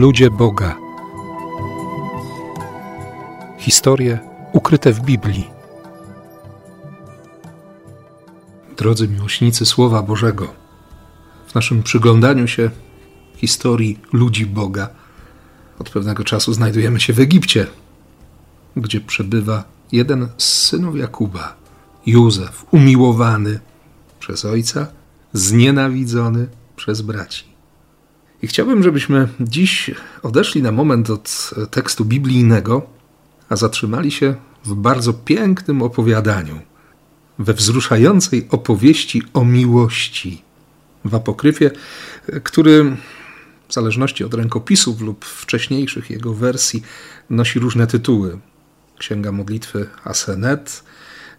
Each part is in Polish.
Ludzie Boga. Historie ukryte w Biblii. Drodzy miłośnicy Słowa Bożego, w naszym przyglądaniu się historii ludzi Boga od pewnego czasu znajdujemy się w Egipcie, gdzie przebywa jeden z synów Jakuba, Józef, umiłowany przez ojca, znienawidzony przez braci. I chciałbym, żebyśmy dziś odeszli na moment od tekstu biblijnego, a zatrzymali się w bardzo pięknym opowiadaniu, we wzruszającej opowieści o miłości w apokryfie, który w zależności od rękopisów lub wcześniejszych jego wersji nosi różne tytuły. Księga modlitwy Asenet,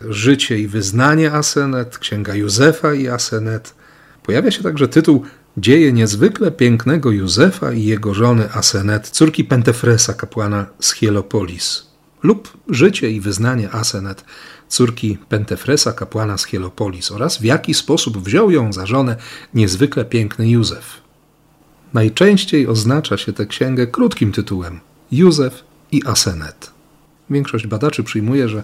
Życie i wyznanie Asenet, Księga Józefa i Asenet. Pojawia się także tytuł Dzieje niezwykle pięknego Józefa i jego żony Asenet, córki Pentefresa, kapłana z Hielopolis, lub Życie i wyznanie Asenet, córki Pentefresa, kapłana z Hielopolis, oraz w jaki sposób wziął ją za żonę niezwykle piękny Józef. Najczęściej oznacza się tę księgę krótkim tytułem Józef i Asenet. Większość badaczy przyjmuje, że,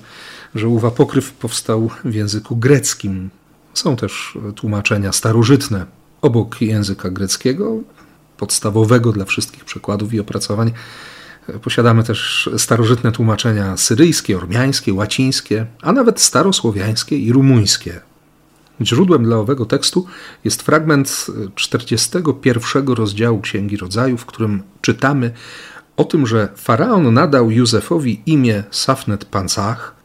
że ów apokryf powstał w języku greckim. Są też tłumaczenia starożytne obok języka greckiego, podstawowego dla wszystkich przekładów i opracowań. Posiadamy też starożytne tłumaczenia syryjskie, ormiańskie, łacińskie, a nawet starosłowiańskie i rumuńskie. Źródłem dla owego tekstu jest fragment 41 rozdziału Księgi Rodzaju, w którym czytamy o tym, że faraon nadał Józefowi imię Safnet Pancach,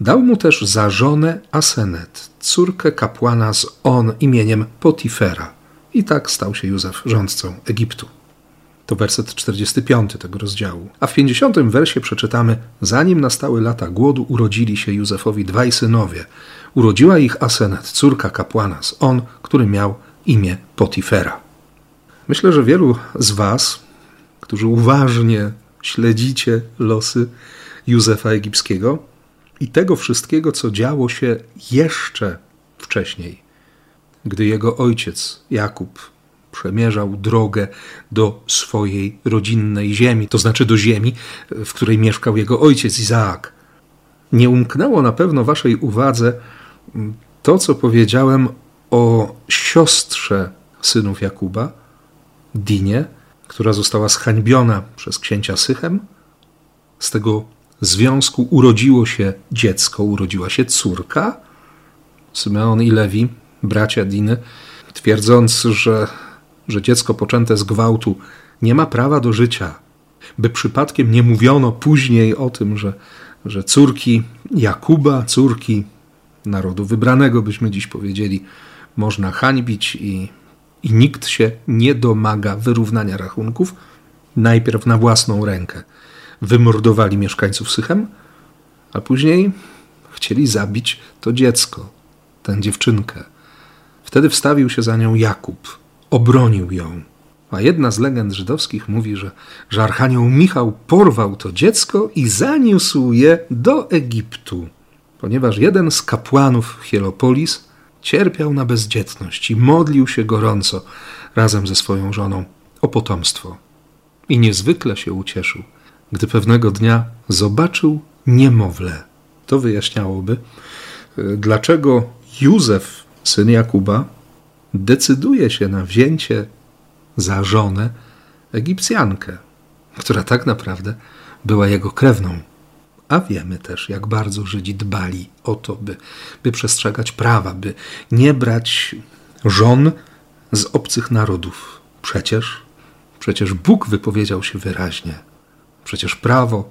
dał mu też za żonę Asenet, córkę kapłana z On imieniem Potifera. I tak stał się Józef rządcą Egiptu. To werset 45 tego rozdziału. A w 50 wersie przeczytamy: Zanim nastały lata głodu, urodzili się Józefowi dwaj synowie. Urodziła ich Asenet, córka kapłana z On, który miał imię Potifera. Myślę, że wielu z Was, którzy uważnie śledzicie losy Józefa Egipskiego i tego wszystkiego, co działo się jeszcze wcześniej, gdy jego ojciec Jakub przemierzał drogę do swojej rodzinnej ziemi, to znaczy do ziemi, w której mieszkał jego ojciec Izaak. Nie umknęło na pewno waszej uwadze to, co powiedziałem o siostrze synów Jakuba, Dinie, która została zhańbiona przez księcia Sychem. Z tego związku urodziło się dziecko, urodziła się córka. Symeon i Lewi, bracia Diny, twierdząc, że że dziecko poczęte z gwałtu nie ma prawa do życia, by przypadkiem nie mówiono później o tym, że, że córki Jakuba, córki narodu wybranego, byśmy dziś powiedzieli, można hańbić i, i nikt się nie domaga wyrównania rachunków, najpierw na własną rękę wymordowali mieszkańców Sychem, a później chcieli zabić to dziecko, tę dziewczynkę. Wtedy wstawił się za nią Jakub, obronił ją. A jedna z legend żydowskich mówi, że, że Archanioł Michał porwał to dziecko i zaniósł je do Egiptu, ponieważ jeden z kapłanów Hielopolis cierpiał na bezdzietność i modlił się gorąco razem ze swoją żoną o potomstwo. I niezwykle się ucieszył, gdy pewnego dnia zobaczył niemowlę. To wyjaśniałoby, e, dlaczego Józef, syn Jakuba, decyduje się na wzięcie za żonę Egipcjankę, która tak naprawdę była jego krewną. A wiemy też, jak bardzo Żydzi dbali o to, by, by przestrzegać prawa, by nie brać żon z obcych narodów. Przecież, przecież Bóg wypowiedział się wyraźnie. Przecież prawo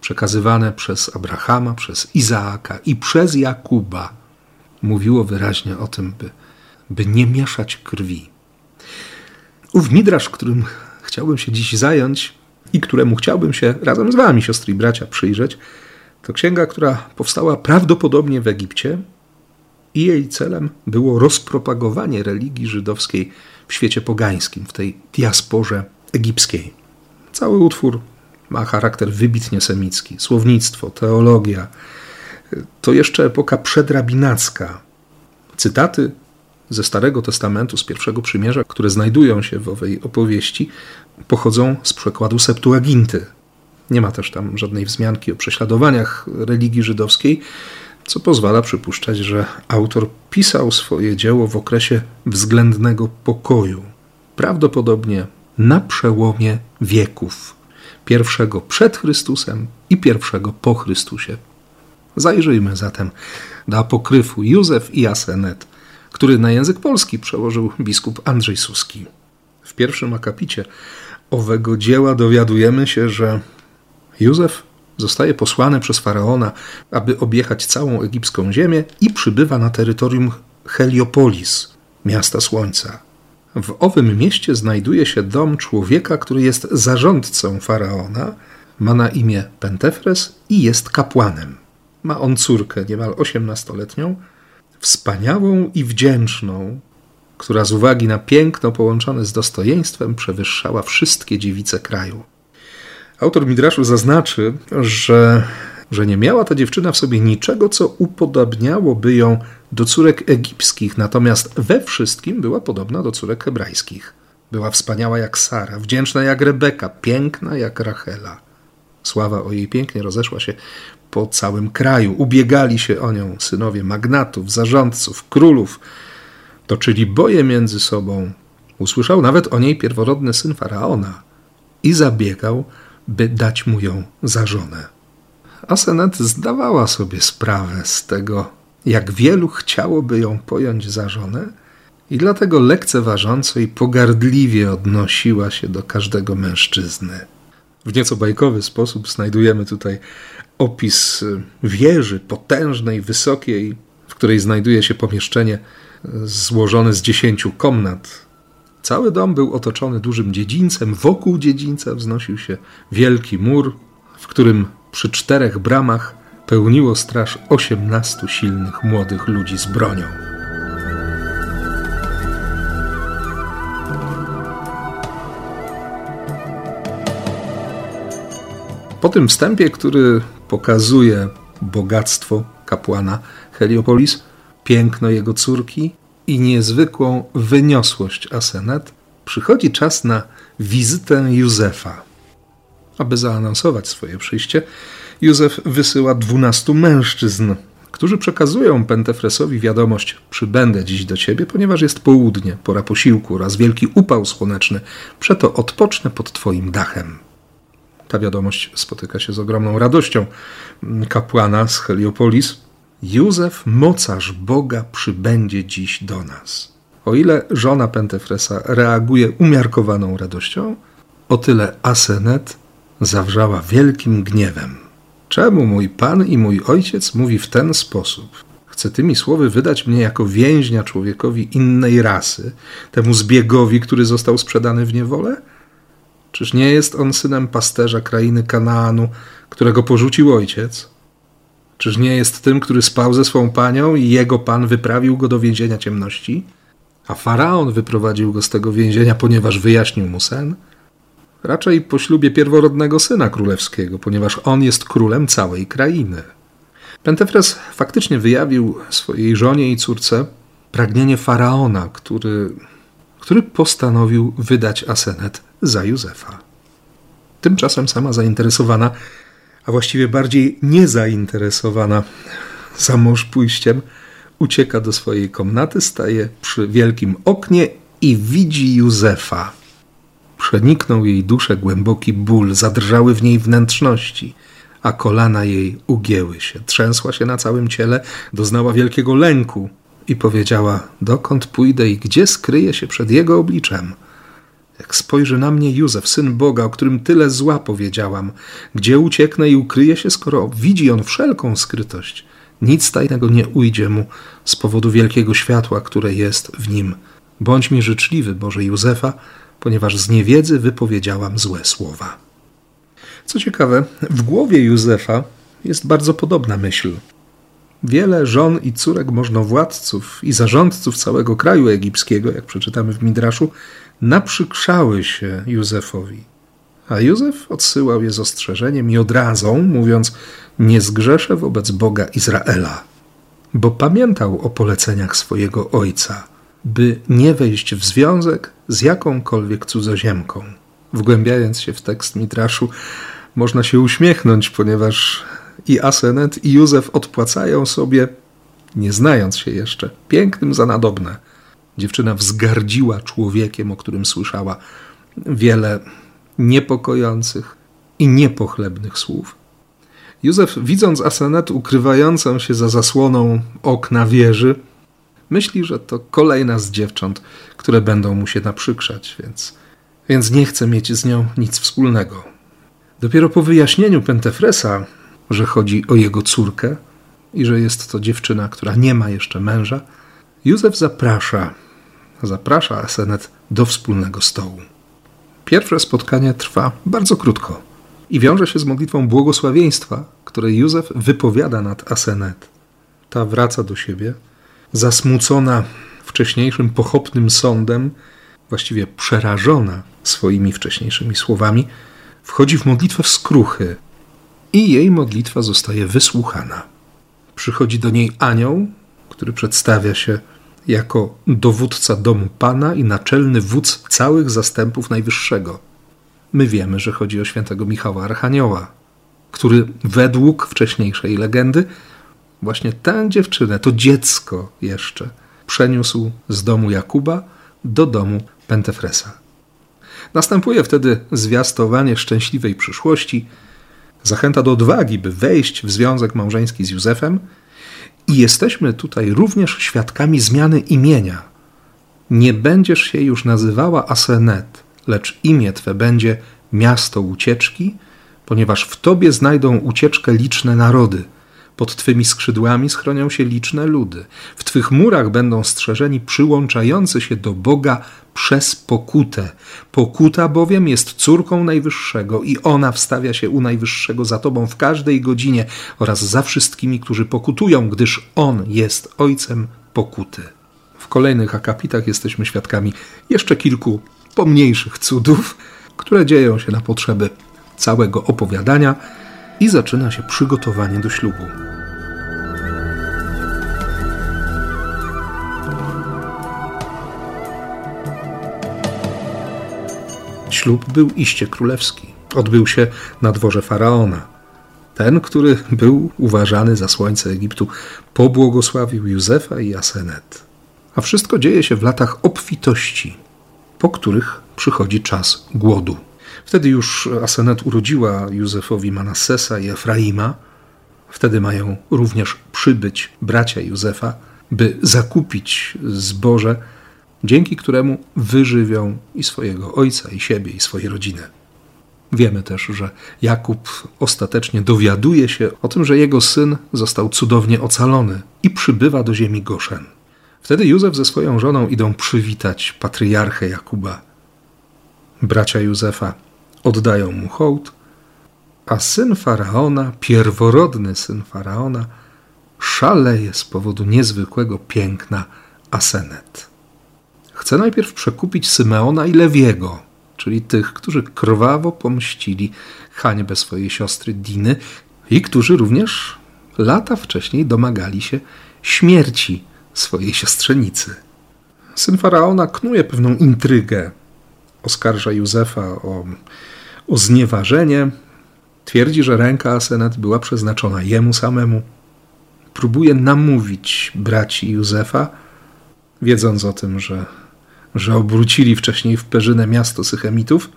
przekazywane przez Abrahama, przez Izaaka i przez Jakuba mówiło wyraźnie o tym, by by nie mieszać krwi. Ów midrasz, którym chciałbym się dziś zająć i któremu chciałbym się razem z wami, siostry i bracia, przyjrzeć, to księga, która powstała prawdopodobnie w Egipcie i jej celem było rozpropagowanie religii żydowskiej w świecie pogańskim, w tej diasporze egipskiej. Cały utwór ma charakter wybitnie semicki. Słownictwo, teologia. To jeszcze epoka przedrabinacka. Cytaty ze Starego Testamentu, z pierwszego przymierza, które znajdują się w owej opowieści, pochodzą z przekładu Septuaginty. Nie ma też tam żadnej wzmianki o prześladowaniach religii żydowskiej, co pozwala przypuszczać, że autor pisał swoje dzieło w okresie względnego pokoju, prawdopodobnie na przełomie wieków, pierwszego przed Chrystusem i pierwszego po Chrystusie. Zajrzyjmy zatem do apokryfu Józef i Asenet, który na język polski przełożył biskup Andrzej Suski. W pierwszym akapicie owego dzieła dowiadujemy się, że Józef zostaje posłany przez faraona, aby objechać całą egipską ziemię i przybywa na terytorium Heliopolis, miasta słońca. W owym mieście znajduje się dom człowieka, który jest zarządcą faraona, ma na imię Pentefres i jest kapłanem. Ma on córkę niemal osiemnastoletnią, wspaniałą i wdzięczną, która z uwagi na piękno połączone z dostojeństwem przewyższała wszystkie dziewice kraju. Autor Midraszu zaznaczy, że, że nie miała ta dziewczyna w sobie niczego, co upodobniałoby ją do córek egipskich, natomiast we wszystkim była podobna do córek hebrajskich. Była wspaniała jak Sara, wdzięczna jak Rebeka, piękna jak Rachela. Sława o jej pięknie rozeszła się po całym kraju. Ubiegali się o nią synowie magnatów, zarządców, królów. Toczyli boje między sobą. Usłyszał nawet o niej pierworodny syn faraona i zabiegał, by dać mu ją za żonę. Asenet zdawała sobie sprawę z tego, jak wielu chciałoby ją pojąć za żonę, i dlatego lekceważąco i pogardliwie odnosiła się do każdego mężczyzny. W nieco bajkowy sposób znajdujemy tutaj opis wieży potężnej, wysokiej, w której znajduje się pomieszczenie złożone z dziesięciu komnat. Cały dom był otoczony dużym dziedzińcem, wokół dziedzińca wznosił się wielki mur, w którym przy czterech bramach pełniło straż osiemnastu silnych młodych ludzi z bronią. Po tym wstępie, który pokazuje bogactwo kapłana Heliopolis, piękno jego córki i niezwykłą wyniosłość Asenet, przychodzi czas na wizytę Józefa. Aby zaanonsować swoje przyjście, Józef wysyła dwunastu mężczyzn, którzy przekazują Pentefresowi wiadomość: Przybędę dziś do ciebie, ponieważ jest południe, pora posiłku oraz wielki upał słoneczny, przeto odpocznę pod twoim dachem. Ta wiadomość spotyka się z ogromną radością kapłana z Heliopolis. Józef, mocarz Boga, przybędzie dziś do nas. O ile żona Pentefresa reaguje umiarkowaną radością, o tyle Asenet zawrzała wielkim gniewem. Czemu mój pan i mój ojciec mówi w ten sposób? Chce tymi słowy wydać mnie jako więźnia człowiekowi innej rasy, temu zbiegowi, który został sprzedany w niewolę? Czyż nie jest on synem pasterza krainy Kanaanu, którego porzucił ojciec? Czyż nie jest tym, który spał ze swą panią i jego pan wyprawił go do więzienia ciemności? A faraon wyprowadził go z tego więzienia, ponieważ wyjaśnił mu sen? Raczej po ślubie pierworodnego syna królewskiego, ponieważ on jest królem całej krainy. Pentefres faktycznie wyjawił swojej żonie i córce pragnienie faraona, który, który postanowił wydać Asenet za Józefa. Tymczasem sama zainteresowana, a właściwie bardziej niezainteresowana za mąż pójściem, ucieka do swojej komnaty, staje przy wielkim oknie i widzi Józefa. Przeniknął jej duszę głęboki ból, zadrżały w niej wnętrzności, a kolana jej ugięły się. Trzęsła się na całym ciele, doznała wielkiego lęku i powiedziała: Dokąd pójdę i gdzie skryję się przed jego obliczem? Jak spojrzy na mnie Józef, syn Boga, o którym tyle zła powiedziałam, gdzie ucieknę i ukryję się, skoro widzi on wszelką skrytość? Nic tajnego nie ujdzie mu z powodu wielkiego światła, które jest w nim. Bądź mi życzliwy, Boże Józefa, ponieważ z niewiedzy wypowiedziałam złe słowa. Co ciekawe, w głowie Józefa jest bardzo podobna myśl. Wiele żon i córek możnowładców i zarządców całego kraju egipskiego, jak przeczytamy w Midraszu, naprzykrzały się Józefowi. A Józef odsyłał je z ostrzeżeniem i odrazą, mówiąc: Nie zgrzeszę wobec Boga Izraela, bo pamiętał o poleceniach swojego ojca. by nie wejść w związek z jakąkolwiek cudzoziemką. Wgłębiając się w tekst Mitraszu, można się uśmiechnąć, ponieważ i Asenet, i Józef odpłacają sobie, nie znając się jeszcze, pięknym za nadobne. Dziewczyna wzgardziła człowiekiem, o którym słyszała wiele niepokojących i niepochlebnych słów. Józef, widząc Asenet ukrywającą się za zasłoną okna wieży, myśli, że to kolejna z dziewcząt, które będą mu się naprzykrzać, więc, więc nie chce mieć z nią nic wspólnego. Dopiero po wyjaśnieniu Pentefresa, że chodzi o jego córkę i że jest to dziewczyna, która nie ma jeszcze męża, Józef zaprasza, zaprasza Asenet do wspólnego stołu. Pierwsze spotkanie trwa bardzo krótko i wiąże się z modlitwą błogosławieństwa, które Józef wypowiada nad Asenet. Ta wraca do siebie, zasmucona wcześniejszym pochopnym sądem, właściwie przerażona swoimi wcześniejszymi słowami, wchodzi w modlitwę w skruchy i jej modlitwa zostaje wysłuchana. Przychodzi do niej anioł, który przedstawia się jako dowódca domu Pana i naczelny wódz całych zastępów Najwyższego. My wiemy, że chodzi o świętego Michała Archanioła, który według wcześniejszej legendy właśnie tę dziewczynę, to dziecko jeszcze, przeniósł z domu Jakuba do domu Pentefresa. Następuje wtedy zwiastowanie szczęśliwej przyszłości, zachęta do odwagi, by wejść w związek małżeński z Józefem – i jesteśmy tutaj również świadkami zmiany imienia. Nie będziesz się już nazywała Asenet, lecz imię Twe będzie miasto ucieczki, ponieważ w Tobie znajdą ucieczkę liczne narody – pod Twymi skrzydłami schronią się liczne ludy. W Twych murach będą strzeżeni przyłączający się do Boga przez pokutę. Pokuta bowiem jest córką Najwyższego i ona wstawia się u Najwyższego za Tobą w każdej godzinie oraz za wszystkimi, którzy pokutują, gdyż On jest Ojcem pokuty. W kolejnych akapitach jesteśmy świadkami jeszcze kilku pomniejszych cudów, które dzieją się na potrzeby całego opowiadania i zaczyna się przygotowanie do ślubu. Ślub był iście królewski. Odbył się na dworze faraona. Ten, który był uważany za słońce Egiptu, pobłogosławił Józefa i Asenet. A wszystko dzieje się w latach obfitości, po których przychodzi czas głodu. Wtedy już Asenet urodziła Józefowi Manassesa i Efraima. Wtedy mają również przybyć bracia Józefa, by zakupić zboże, dzięki któremu wyżywią i swojego ojca, i siebie, i swoje rodziny. Wiemy też, że Jakub ostatecznie dowiaduje się o tym, że jego syn został cudownie ocalony i przybywa do ziemi Goszen. Wtedy Józef ze swoją żoną idą przywitać patriarchę Jakuba. Bracia Józefa oddają mu hołd, a syn faraona, pierworodny syn faraona, szaleje z powodu niezwykłego piękna Asenet. Chce najpierw przekupić Symeona i Lewiego, czyli tych, którzy krwawo pomścili hańbę swojej siostry Diny i którzy również lata wcześniej domagali się śmierci swojej siostrzenicy. Syn faraona knuje pewną intrygę. Oskarża Józefa o o znieważenie. Twierdzi, że ręka Asenet była przeznaczona jemu samemu. Próbuje namówić braci Józefa, wiedząc o tym, że, że obrócili wcześniej w Perzynę miasto Sychemitów,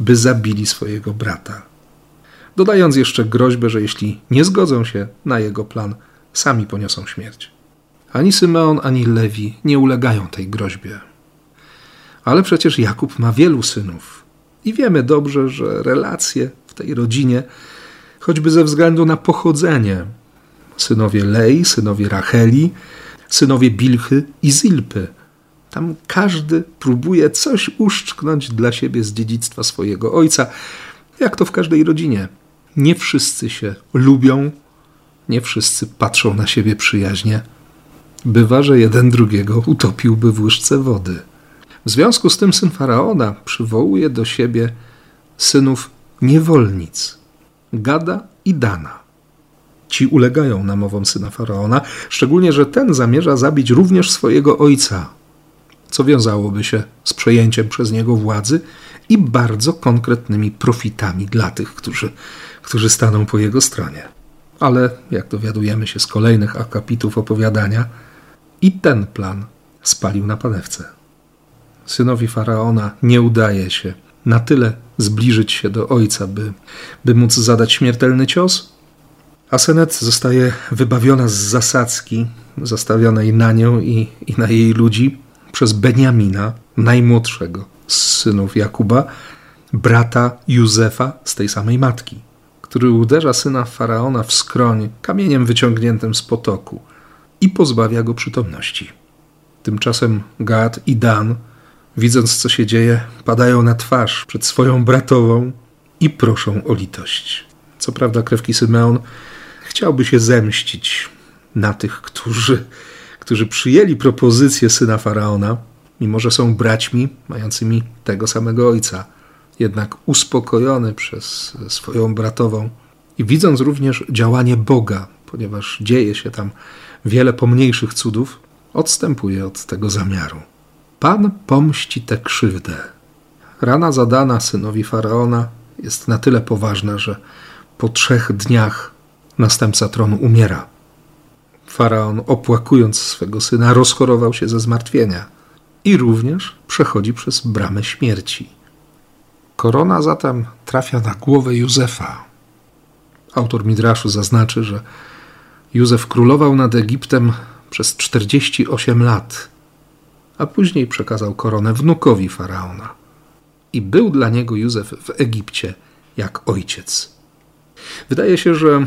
by zabili swojego brata. Dodając jeszcze groźbę, że jeśli nie zgodzą się na jego plan, sami poniosą śmierć. Ani Symeon, ani Lewi nie ulegają tej groźbie. Ale przecież Jakub ma wielu synów i wiemy dobrze, że relacje w tej rodzinie, choćby ze względu na pochodzenie, synowie Lei, synowie Racheli, synowie Bilchy i Zilpy, tam każdy próbuje coś uszczknąć dla siebie z dziedzictwa swojego ojca, jak to w każdej rodzinie. Nie wszyscy się lubią, nie wszyscy patrzą na siebie przyjaźnie. Bywa, że jeden drugiego utopiłby w łyżce wody. W związku z tym syn faraona przywołuje do siebie synów niewolnic, Gada i Dana. Ci ulegają namowom syna faraona, szczególnie, że ten zamierza zabić również swojego ojca. co wiązałoby się z przejęciem przez niego władzy i bardzo konkretnymi profitami dla tych, którzy, którzy staną po jego stronie. Ale, jak dowiadujemy się z kolejnych akapitów opowiadania, i ten plan spalił na panewce. Synowi faraona nie udaje się na tyle zbliżyć się do ojca, by, by móc zadać śmiertelny cios. Asenet zostaje wybawiona z zasadzki zastawionej na nią i, i na jej ludzi przez Beniamina, najmłodszego z synów Jakuba, brata Józefa z tej samej matki, który uderza syna faraona w skroń kamieniem wyciągniętym z potoku i pozbawia go przytomności. Tymczasem Gad i Dan widząc co się dzieje, padają na twarz przed swoją bratową i proszą o litość. Co prawda, krewki Symeon chciałby się zemścić na tych, którzy, którzy przyjęli propozycję syna faraona, mimo że są braćmi mającymi tego samego ojca. Jednak uspokojony przez swoją bratową i widząc również działanie Boga, ponieważ dzieje się tam wiele pomniejszych cudów, odstępuje od tego zamiaru. Pan pomści tę krzywdę. Rana zadana synowi faraona jest na tyle poważna, że po trzech dniach następca tronu umiera. Faraon, opłakując swego syna, rozchorował się ze zmartwienia i również przechodzi przez bramę śmierci. Korona zatem trafia na głowę Józefa. Autor Midraszu zaznaczy, że Józef królował nad Egiptem przez 48 lat a później przekazał koronę wnukowi faraona. I był dla niego Józef w Egipcie jak ojciec. Wydaje się, że,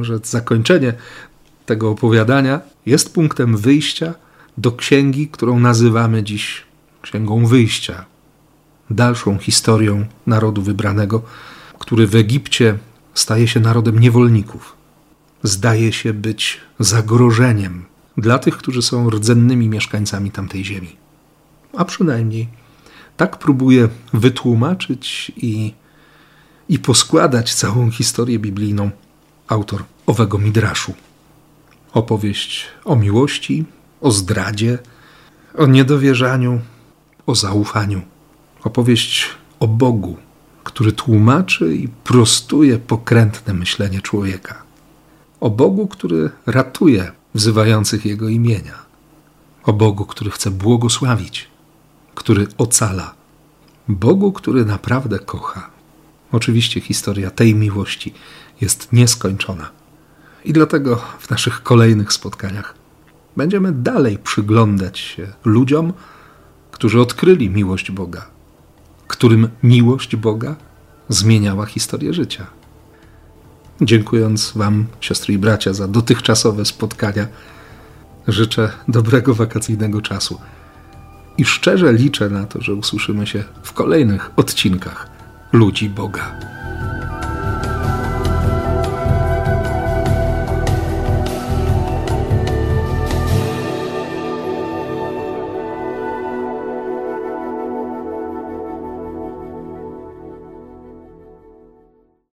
że zakończenie tego opowiadania jest punktem wyjścia do księgi, którą nazywamy dziś Księgą Wyjścia. Dalszą historią narodu wybranego, który w Egipcie staje się narodem niewolników. Zdaje się być zagrożeniem dla tych, którzy są rdzennymi mieszkańcami tamtej ziemi. A przynajmniej tak próbuje wytłumaczyć i, i poskładać całą historię biblijną autor owego Midraszu. Opowieść o miłości, o zdradzie, o niedowierzaniu, o zaufaniu. Opowieść o Bogu, który tłumaczy i prostuje pokrętne myślenie człowieka. O Bogu, który ratuje wzywających Jego imienia, o Bogu, który chce błogosławić, który ocala, Bogu, który naprawdę kocha. Oczywiście historia tej miłości jest nieskończona. I dlatego w naszych kolejnych spotkaniach będziemy dalej przyglądać się ludziom, którzy odkryli miłość Boga, którym miłość Boga zmieniała historię życia. Dziękując Wam, siostry i bracia, za dotychczasowe spotkania, życzę dobrego wakacyjnego czasu i szczerze liczę na to, że usłyszymy się w kolejnych odcinkach Ludzi Boga.